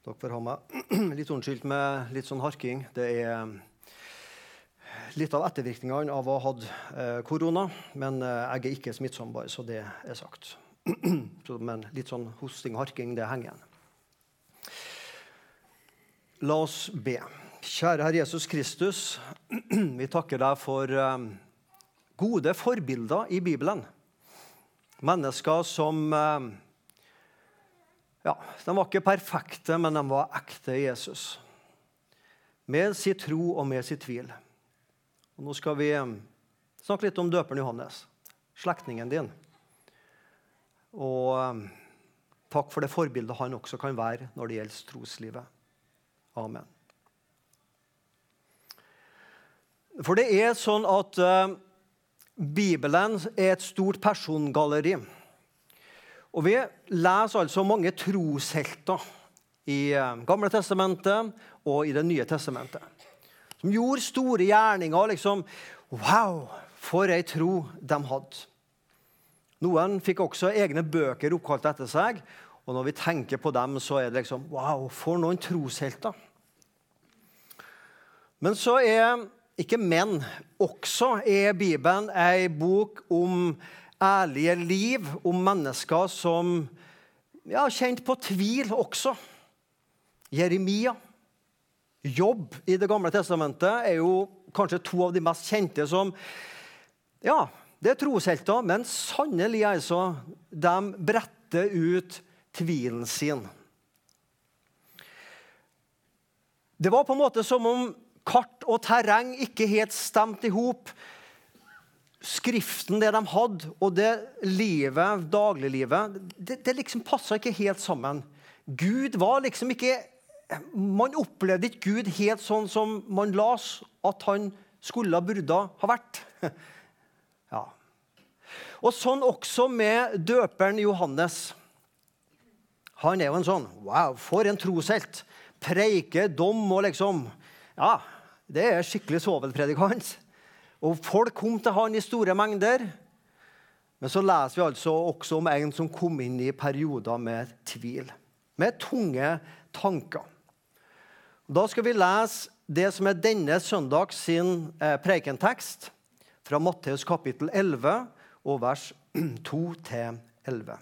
Dere får ha meg litt unnskyldt med litt sånn harking. Det er eh, litt av ettervirkningene av å ha hatt eh, korona. Men eh, jeg er ikke smittsom, bare så det er sagt. men litt sånn hosting og harking, det henger igjen. La oss be. Kjære Herre Jesus Kristus, vi takker deg for gode forbilder i Bibelen. Mennesker som ja, De var ikke perfekte, men de var ekte Jesus. Med sin tro og med sin tvil. Og nå skal vi um, snakke litt om døperen Johannes, slektningen din. Og um, takk for det forbildet han også kan være når det gjelder troslivet. Amen. For det er sånn at uh, Bibelen er et stort persongalleri. Og Vi leser altså mange troshelter i eh, Gamle testamentet og i Det nye testamentet. Som gjorde store gjerninger. liksom, Wow, for ei tro de hadde. Noen fikk også egne bøker oppkalt etter seg. Og når vi tenker på dem, så er det liksom Wow, for noen troshelter. Men så er ikke menn. Også er Bibelen ei bok om ærlige liv om mennesker som ja, kjent på tvil også. Jeremia. Jobb i Det gamle testamentet er jo kanskje to av de mest kjente som Ja, det er troshelter, men sannelig altså, de bretter ut tvilen sin. Det var på en måte som om kart og terreng ikke helt stemte i hop skriften, det de hadde, og det livet, dagliglivet, det, det liksom passa ikke helt sammen. Gud var liksom ikke Man opplevde ikke Gud helt sånn som man las at han skulle burde ha vært. Ja. Og sånn også med døperen Johannes. Han er jo en sånn Wow, for en troshelt! Preike, dom og liksom Ja, det er skikkelig svovelpredikant. Og folk kom til han i store mengder. Men så leser vi altså også om en som kom inn i perioder med tvil. Med tunge tanker. Da skal vi lese det som er denne søndags sin eh, prekentekst fra Matteus kapittel 11 og vers 2-11.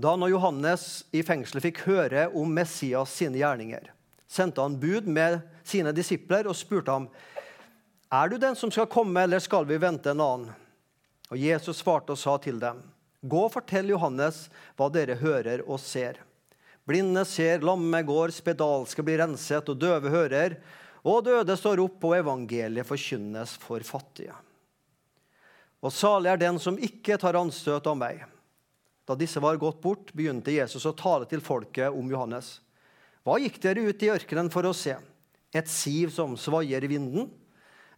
Da når Johannes i fengselet fikk høre om Messias sine gjerninger, sendte han bud med sine disipler og spurte ham er du den som skal komme, eller skal vi vente en annen. Og Jesus svarte og sa til dem, Gå og fortell Johannes hva dere hører og ser. Blinde ser, lamme går, spedalske blir renset, og døve hører. Og døde står opp, og evangeliet forkynnes for fattige. Og salig er den som ikke tar anstøt av meg. Da disse var gått bort, begynte Jesus å tale til folket om Johannes. Hva gikk dere ut i ørkenen for å se? Et siv som svaier i vinden?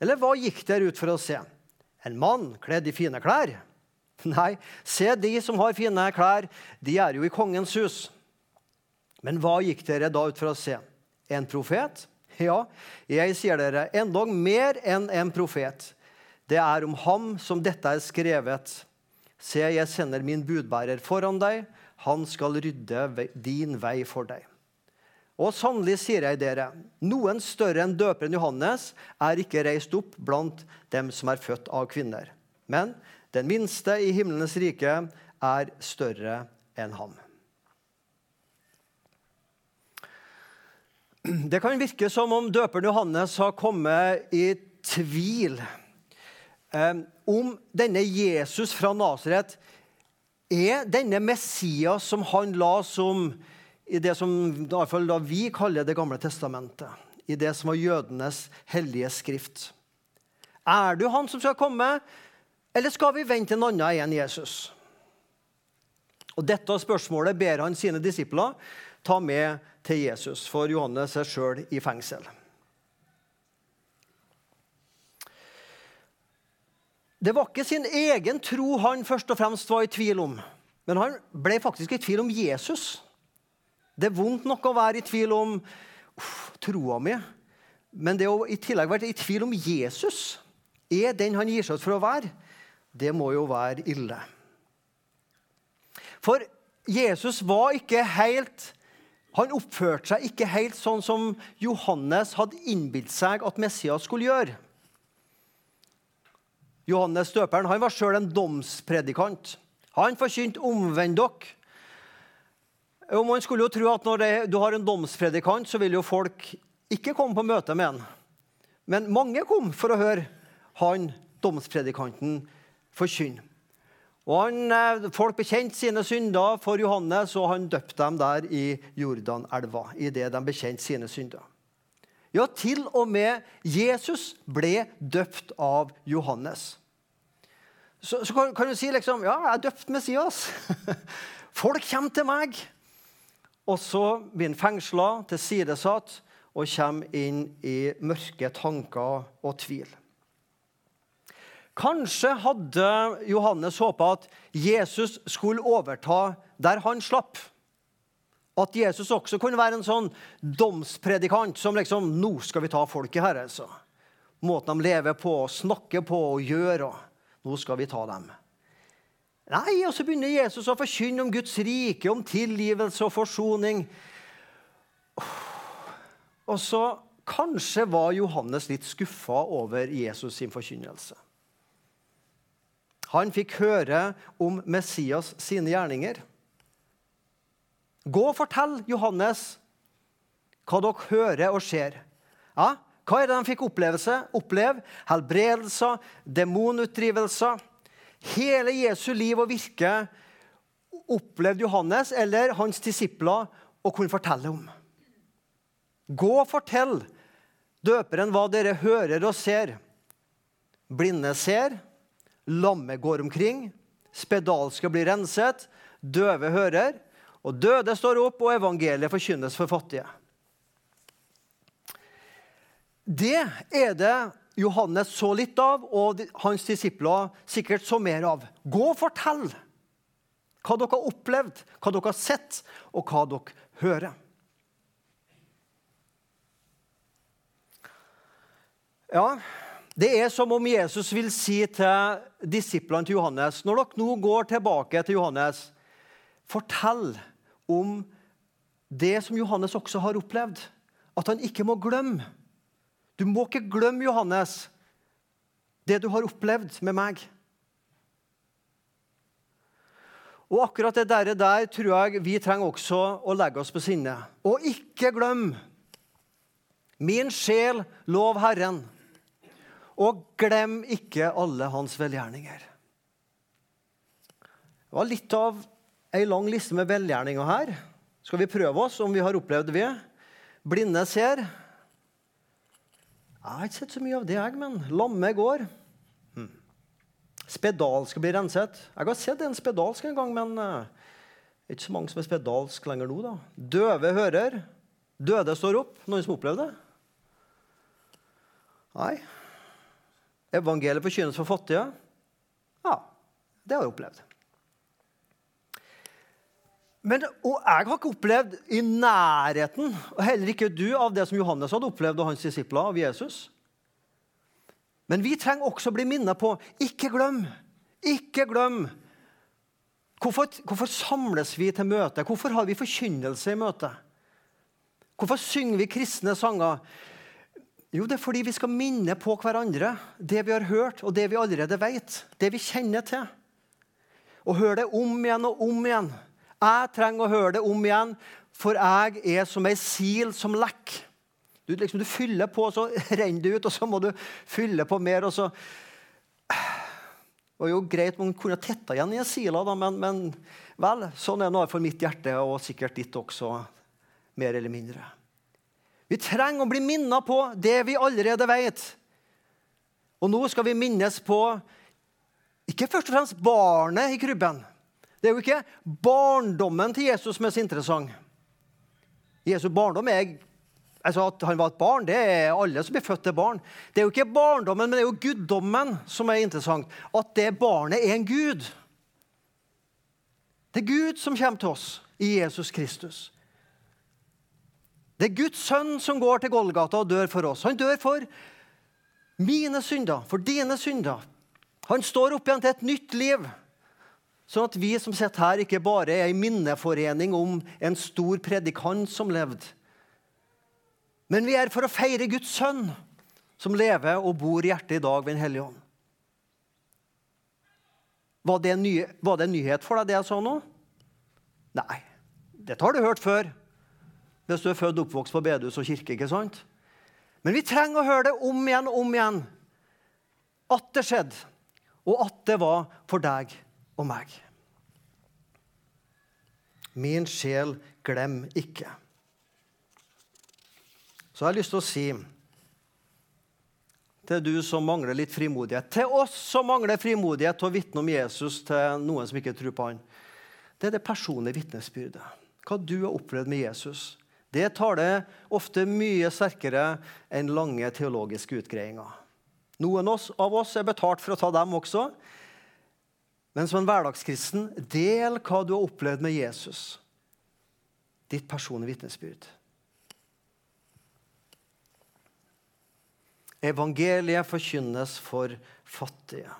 Eller hva gikk dere ut for å se? En mann kledd i fine klær? Nei, se de som har fine klær, de er jo i kongens hus. Men hva gikk dere da ut for å se? En profet? Ja, jeg sier dere, endog mer enn en profet. Det er om ham som dette er skrevet. Se, jeg sender min budbærer foran deg. Han skal rydde din vei for deg. Og sannelig sier jeg dere, noen større enn døperen Johannes er ikke reist opp blant dem som er født av kvinner. Men den minste i himlenes rike er større enn ham. Det kan virke som om døperen Johannes har kommet i tvil eh, om denne Jesus fra Nasaret er denne Messias som han la som i det som da vi kaller Det gamle testamentet, i det som var jødenes hellige skrift. Er du han som skal komme, eller skal vi vente en annen enn Jesus? Og Dette spørsmålet ber han sine disipler ta med til Jesus, for Johannes er sjøl i fengsel. Det var ikke sin egen tro han først og fremst var i tvil om, men han ble faktisk i tvil om Jesus. Det er vondt nok å være i tvil om uff, troa mi, men det å i tillegg være i tvil om Jesus er den han gir seg ut for å være, det må jo være ille. For Jesus var ikke helt Han oppførte seg ikke helt sånn som Johannes hadde innbilt seg at Messias skulle gjøre. Johannes døperen han var sjøl en domspredikant. Han forkynte 'omvend dere'. Og Man skulle jo tro at når det, du har en domspredikant, så vil jo folk ikke komme på møte med han. Men mange kom for å høre han domspredikanten forkynne. Og han, eh, Folk bekjente sine synder for Johannes, og han døpte dem der i Jordanelva. det de bekjente sine synder. Ja, til og med Jesus ble døpt av Johannes. Så, så kan, kan, du si liksom Ja, jeg er døpt Messias. Folk kommer til meg. Og så blir han fengsla, tilsidesatt, og kommer inn i mørke tanker og tvil. Kanskje hadde Johannes håpa at Jesus skulle overta der han slapp. At Jesus også kunne være en sånn domspredikant som liksom Nå skal vi ta folket her, altså. Måten de lever på, snakker på og gjør. Nå skal vi ta dem. Nei, og så begynner Jesus å forkynne om Guds rike, om tilgivelse og forsoning. Og så Kanskje var Johannes litt skuffa over Jesus sin forkynnelse. Han fikk høre om Messias sine gjerninger. Gå og fortell Johannes hva dere hører og ser. Ja, hva er det de fikk opplevelse? oppleve? Helbredelser, demonutdrivelser Hele Jesu liv og virke opplevde Johannes eller hans disipler å kunne fortelle om. Gå og fortell døperen hva dere hører og ser. Blinde ser, lamme går omkring, spedalske blir renset, døve hører, og døde står opp, og evangeliet forkynnes for fattige. Det er det Johannes så litt av, og hans disipler sikkert så mer av. Gå og fortell hva dere har opplevd, hva dere har sett, og hva dere hører. Ja, Det er som om Jesus vil si til disiplene til Johannes Når dere nå går tilbake til Johannes, fortell om det som Johannes også har opplevd. At han ikke må glemme du må ikke glemme, Johannes, det du har opplevd med meg. Og akkurat det der, der tror jeg vi trenger også å legge oss på sinne. Og ikke glem Min sjel, lov Herren. Og glem ikke alle hans velgjerninger. Det var litt av ei lang liste med velgjerninger her. Skal vi prøve oss om vi har opplevd det? Blinde ser, jeg har ikke sett så mye av det, jeg, men lamme går. Hm. Spedalsk blir renset. Jeg har sett en spedalsk en gang, men uh, ikke så mange som er spedalsk lenger nå. da. Døve hører. Døde står opp. Noen som opplevde det? Nei. Evangeliet forkynnes for fattige. Ja, det har jeg opplevd. Men, og jeg har ikke opplevd i nærheten, og heller ikke du, av det som Johannes hadde opplevd og hans disipler av Jesus. Men vi trenger også å bli minnet på ikke glem, ikke glem. Hvorfor, hvorfor samles vi til møte? Hvorfor har vi forkynnelse i møte? Hvorfor synger vi kristne sanger? Jo, det er fordi vi skal minne på hverandre det vi har hørt, og det vi allerede vet. Det vi kjenner til. Og høre det om igjen og om igjen. Jeg trenger å høre det om igjen, for jeg er som ei sil som lekker. Du, liksom, du, fyller på, så renner det ut, og så må du fylle på mer. og så... Det var jo greit man kunne tetta igjen i en sila, da, men, men, vel, sånn er det for mitt hjerte, og sikkert ditt også, mer eller mindre. Vi trenger å bli minnet på det vi allerede vet. Og nå skal vi minnes på ikke først og fremst barnet i krybben, det er jo ikke barndommen til Jesus som er så interessant. Jesu barndom er altså At han var et barn, det er alle som blir født til barn. Det er jo ikke barndommen, men det er jo guddommen som er interessant. At det barnet er en gud. Det er Gud som kommer til oss i Jesus Kristus. Det er Guds sønn som går til Golgata og dør for oss. Han dør for mine synder, for dine synder. Han står opp igjen til et nytt liv Sånn at vi som sitter her, ikke bare er ei minneforening om en stor predikant som levde. Men vi er for å feire Guds sønn, som lever og bor i hjertet i dag ved Den hellige ånd. Var det, en ny, var det en nyhet for deg, det jeg sa nå? Nei. Dette har du hørt før. Hvis du er født og oppvokst på bedehus og kirke. ikke sant? Men vi trenger å høre det om igjen og om igjen. At det skjedde, og at det var for deg og meg. Min sjel, glem ikke. Så jeg har lyst til å si til du som mangler litt frimodighet, til oss som mangler frimodighet til å vitne om Jesus til noen som ikke tror på han, det er det personlige vitnesbyrdet. Hva du har opplevd med Jesus. Det taler ofte mye sterkere enn lange teologiske utgreiinger. Noen av oss er betalt for å ta dem også. Men som en hverdagskristen, del hva du har opplevd med Jesus. Ditt personlige vitnesbyrd. Evangeliet forkynnes for fattige.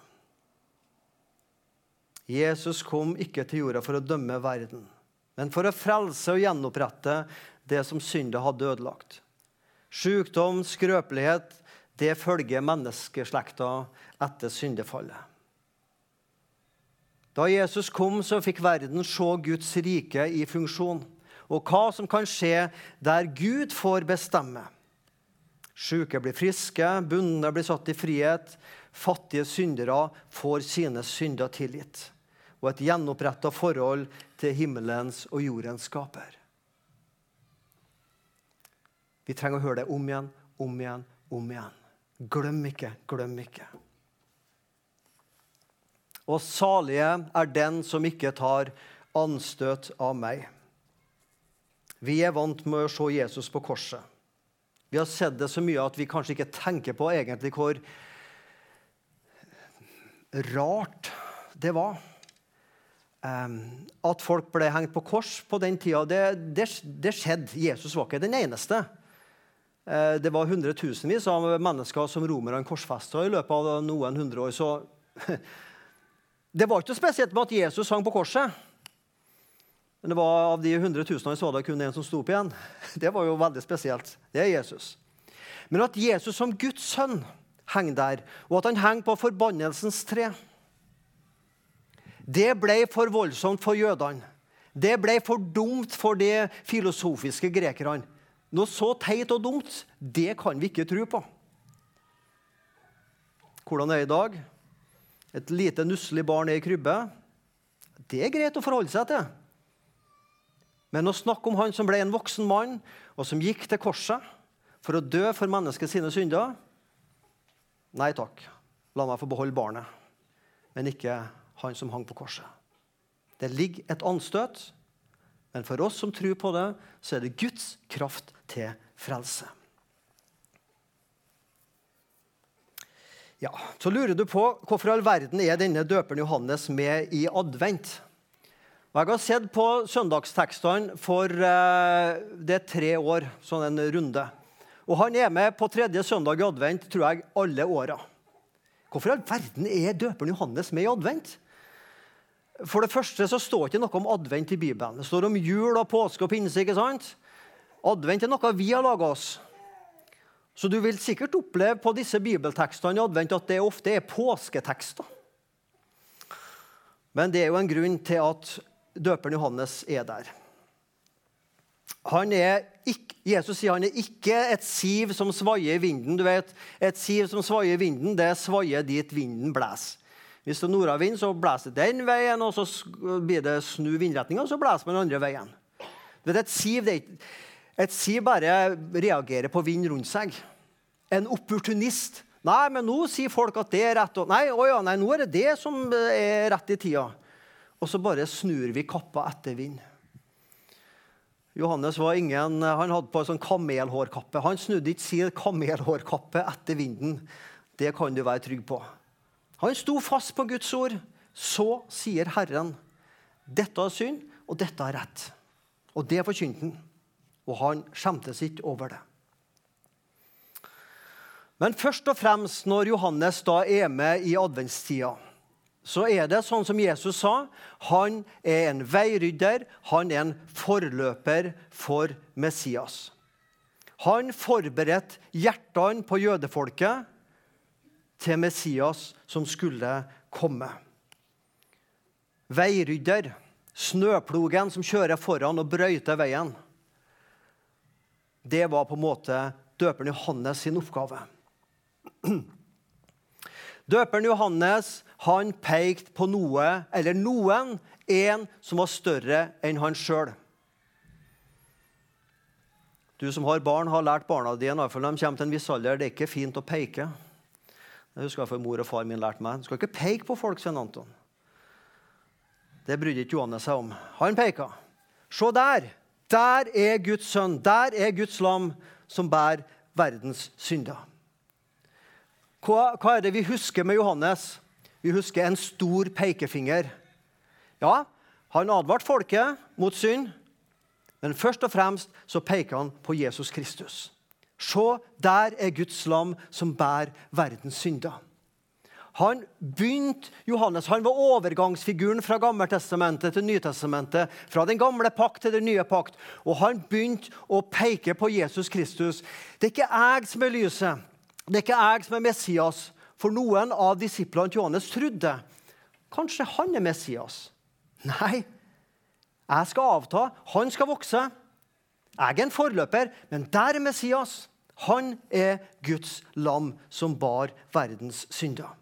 Jesus kom ikke til jorda for å dømme verden, men for å frelse og gjenopprette det som synda hadde ødelagt. Sykdom, skrøpelighet, det følger menneskeslekta etter syndefallet. Da Jesus kom, så fikk verden se Guds rike i funksjon, og hva som kan skje der Gud får bestemme. Sjuke blir friske, bundne blir satt i frihet. Fattige syndere får sine synder tilgitt. Og et gjenoppretta forhold til himmelens og jordens skaper. Vi trenger å høre det om igjen, om igjen, om igjen. Glem ikke, glem ikke. Og salige er den som ikke tar anstøt av meg. Vi er vant med å se Jesus på korset. Vi har sett det så mye at vi kanskje ikke tenker på egentlig hvor rart det var. At folk ble hengt på kors på den tida, det, det, det skjedde. Jesus var ikke den eneste. Uh, det var hundretusenvis av mennesker som romerne korsfesta i løpet av noen hundre år. Så det var ikke spesielt med at Jesus hang på korset. Men det var av de hundretusenene så var det kun en som sto opp igjen. Det var jo veldig spesielt. Det er Jesus. Men at Jesus som Guds sønn henger der, og at han henger på forbannelsens tre, det ble for voldsomt for jødene. Det ble for dumt for de filosofiske grekerne. Noe så teit og dumt, det kan vi ikke tro på. Hvordan er det i dag? Et lite, nusselig barn er i krybbe. Det er greit å forholde seg til. Men å snakke om han som ble en voksen mann, og som gikk til korset for å dø for mennesket sine synder Nei takk. La meg få beholde barnet, men ikke han som hang på korset. Det ligger et anstøt, men for oss som tror på det, så er det Guds kraft til frelse. Ja, Så lurer du på hvorfor all verden er denne døperen Johannes med i advent. Og jeg har sett på søndagstekstene for eh, det er tre år, sånn en runde. Og han er med på tredje søndag i advent tror jeg, alle åra. Hvorfor all verden er døperen Johannes med i advent? For det første så står ikke noe om advent i Bibelen. Det står om jul og påske og pinse. ikke sant? Advent er noe vi har laga oss. Så du vil sikkert oppleve på disse bibeltekstene i advent at det ofte er påsketekster. Men det er jo en grunn til at døperen Johannes er der. Er ikke, Jesus sier han er ikke et siv som svaier i vinden. Du vet, Et siv som svaier i vinden, det svaier dit vinden blåser. Hvis det er nordavind, så blåser det den veien, og så blir det snu vindretninga, og så blåser man den andre veien. Vet, et, siv, det, et siv bare reagerer på vind rundt seg. En opportunist. Nei, men nå sier folk at det er rett. Og, nei, å ja, nei, nå er det det som er rett i tida og så bare snur vi kappa etter vind. Johannes var ingen, han hadde på en sånn kamelhårkappe. Han snudde ikke sin kamelhårkappe etter vinden. Det kan du være trygg på. Han sto fast på Guds ord. Så sier Herren, dette er synd, og dette er rett. Og det forkynte han. Og han skjemtes ikke over det. Men først og fremst når Johannes da er med i adventstida, så er det sånn som Jesus sa. Han er en veirydder, han er en forløper for Messias. Han forberedte hjertene på jødefolket til Messias som skulle komme. Veirydder, snøplogen som kjører foran og brøyter veien. Det var på en måte døperen Johannes sin oppgave. Døperen Johannes han pekte på noe, eller noen, en som var større enn han sjøl. Du som har barn, har lært barna dine når de kommer til en viss alder, det er ikke fint å peke. Det husker jeg for mor og far min lærte meg. Du skal ikke peke på folk, Svein Anton. Det brydde ikke Johannes seg om. Han peka. Se der! Der er Guds sønn. Der er Guds lam som bærer verdens synder. Hva, hva, er det vi husker med Johannes? Vi husker en stor pekefinger. Ja, han advarte folket mot synd, men først og fremst så peker han på Jesus Kristus. Se, der er Guds lam som bærer verdens synder. Han begynte, Johannes han var overgangsfiguren fra Gammeltestamentet til Nytestamentet. Fra den gamle pakt til den nye pakt. Og han begynte å peke på Jesus Kristus. Det er ikke jeg som er lyset. Det er ikke jeg som er Messias, for noen av disiplene til Johannes trodde kanskje han er Messias. Nei, jeg skal avta, han skal vokse. Jeg er en forløper, men der er Messias. Han er Guds lam som bar verdens synder.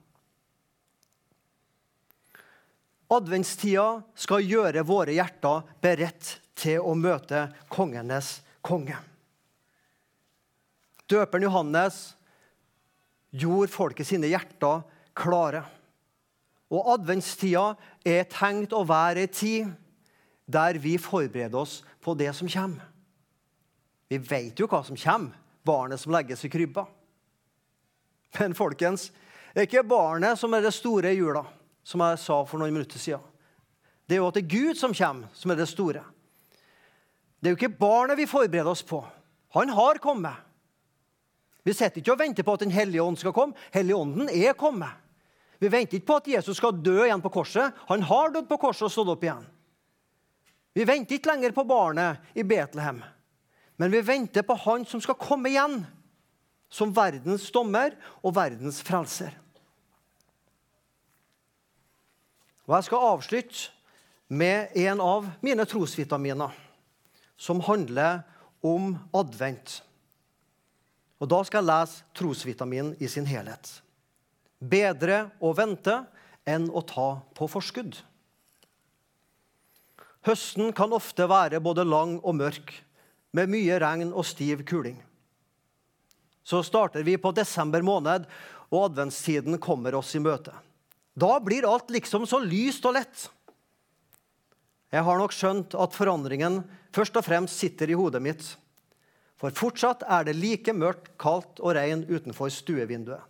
Adventstida skal gjøre våre hjerter beredt til å møte kongenes konge. Døperen Johannes gjorde folket sine hjerter klare. Og adventstida er tenkt å være ei tid der vi forbereder oss på det som kommer. Vi vet jo hva som kommer, barnet som legges i krybba. Men folkens, det er ikke barnet som er det store i jula, som jeg sa for noen minutter siden. Det er jo at det er Gud som kommer, som er det store. Det er jo ikke barnet vi forbereder oss på. Han har kommet. Vi sitter ikke og venter på at Den hellige ånd skal komme. Helligånden er kommet. Vi venter ikke på at Jesus skal dø igjen på korset. Han har dødd på korset og stått opp igjen. Vi venter ikke lenger på barnet i Betlehem, men vi venter på han som skal komme igjen som verdens dommer og verdens frelser. Og Jeg skal avslutte med en av mine trosvitaminer, som handler om advent. Og Da skal jeg lese trosvitamin i sin helhet. Bedre å vente enn å ta på forskudd. Høsten kan ofte være både lang og mørk, med mye regn og stiv kuling. Så starter vi på desember måned, og adventstiden kommer oss i møte. Da blir alt liksom så lyst og lett. Jeg har nok skjønt at forandringen først og fremst sitter i hodet mitt. For fortsatt er det like mørkt, kaldt og regn utenfor stuevinduet.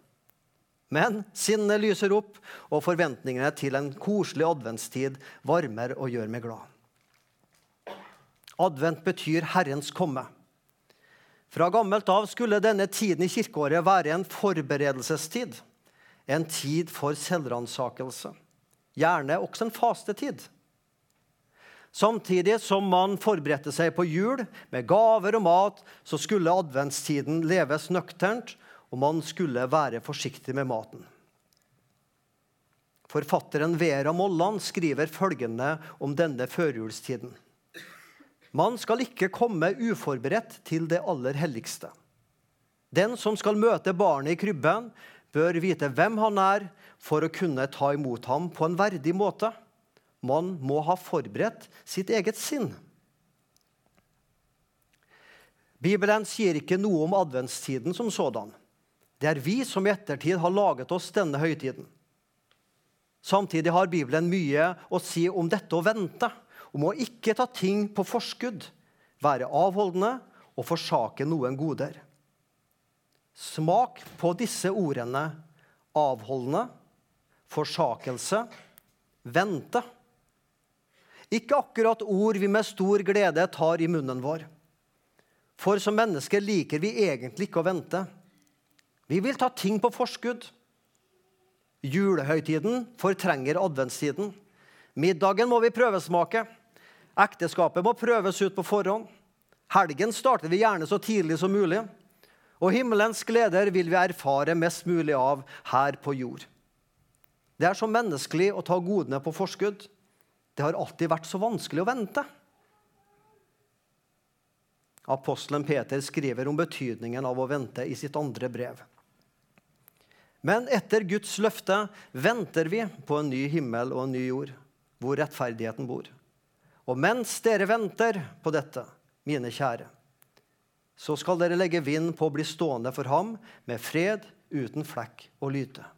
Men sinnet lyser opp, og forventningene til en koselig adventstid varmer og gjør meg glad. Advent betyr Herrens komme. Fra gammelt av skulle denne tiden i kirkeåret være en forberedelsestid. En tid for selvransakelse. Gjerne også en fastetid. Samtidig som man forberedte seg på jul med gaver og mat, så skulle adventstiden leves nøkternt, og man skulle være forsiktig med maten. Forfatteren Vera Molland skriver følgende om denne førjulstiden. Man skal ikke komme uforberedt til det aller helligste. Den som skal møte barnet i krybben, bør vite hvem han er, for å kunne ta imot ham på en verdig måte. Man må ha forberedt sitt eget sinn. Bibelen sier ikke noe om adventstiden som sådan. Det er vi som i ettertid har laget oss denne høytiden. Samtidig har Bibelen mye å si om dette å vente, om å ikke ta ting på forskudd, være avholdende og forsake noen goder. Smak på disse ordene avholdende, forsakelse, vente. Ikke akkurat ord vi med stor glede tar i munnen vår. For som mennesker liker vi egentlig ikke å vente. Vi vil ta ting på forskudd. Julehøytiden fortrenger adventstiden. Middagen må vi prøvesmake. Ekteskapet må prøves ut på forhånd. Helgen starter vi gjerne så tidlig som mulig. Og himmelens gleder vil vi erfare mest mulig av her på jord. Det er så menneskelig å ta godene på forskudd. Det har alltid vært så vanskelig å vente. Apostelen Peter skriver om betydningen av å vente i sitt andre brev. Men etter Guds løfte venter vi på en ny himmel og en ny jord, hvor rettferdigheten bor. Og mens dere venter på dette, mine kjære, så skal dere legge vind på å bli stående for ham med fred uten flekk og lyte.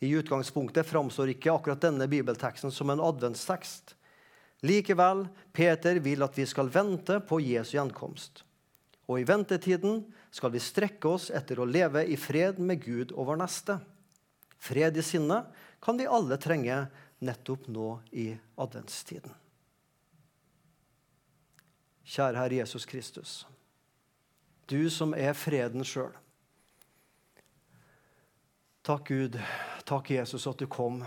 I utgangspunktet framstår ikke akkurat denne bibelteksten som en adventstekst. Likevel, Peter vil at vi skal vente på Jesu gjenkomst. Og i ventetiden skal vi strekke oss etter å leve i fred med Gud og vår neste. Fred i sinnet kan vi alle trenge nettopp nå i adventstiden. Kjære Herre Jesus Kristus, du som er freden sjøl. Takk, Gud, takk, Jesus, at du kom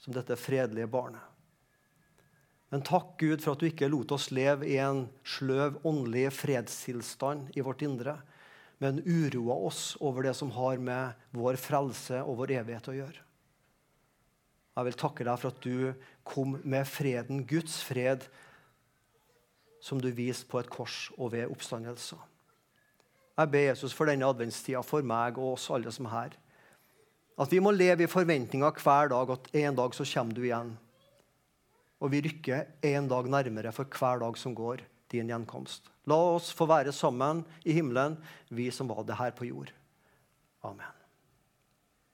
som dette fredelige barnet. Men takk, Gud, for at du ikke lot oss leve i en sløv åndelig fredstilstand i vårt indre, men uroa oss over det som har med vår frelse og vår evighet å gjøre. Jeg vil takke deg for at du kom med freden, Guds fred, som du viste på et kors og ved oppstandelser. Jeg ber Jesus for denne adventstida, for meg og oss alle som er her. At vi må leve i forventninga hver dag at en dag så kommer du igjen. Og vi rykker en dag nærmere for hver dag som går, din gjenkomst. La oss få være sammen i himmelen, vi som var det her på jord. Amen.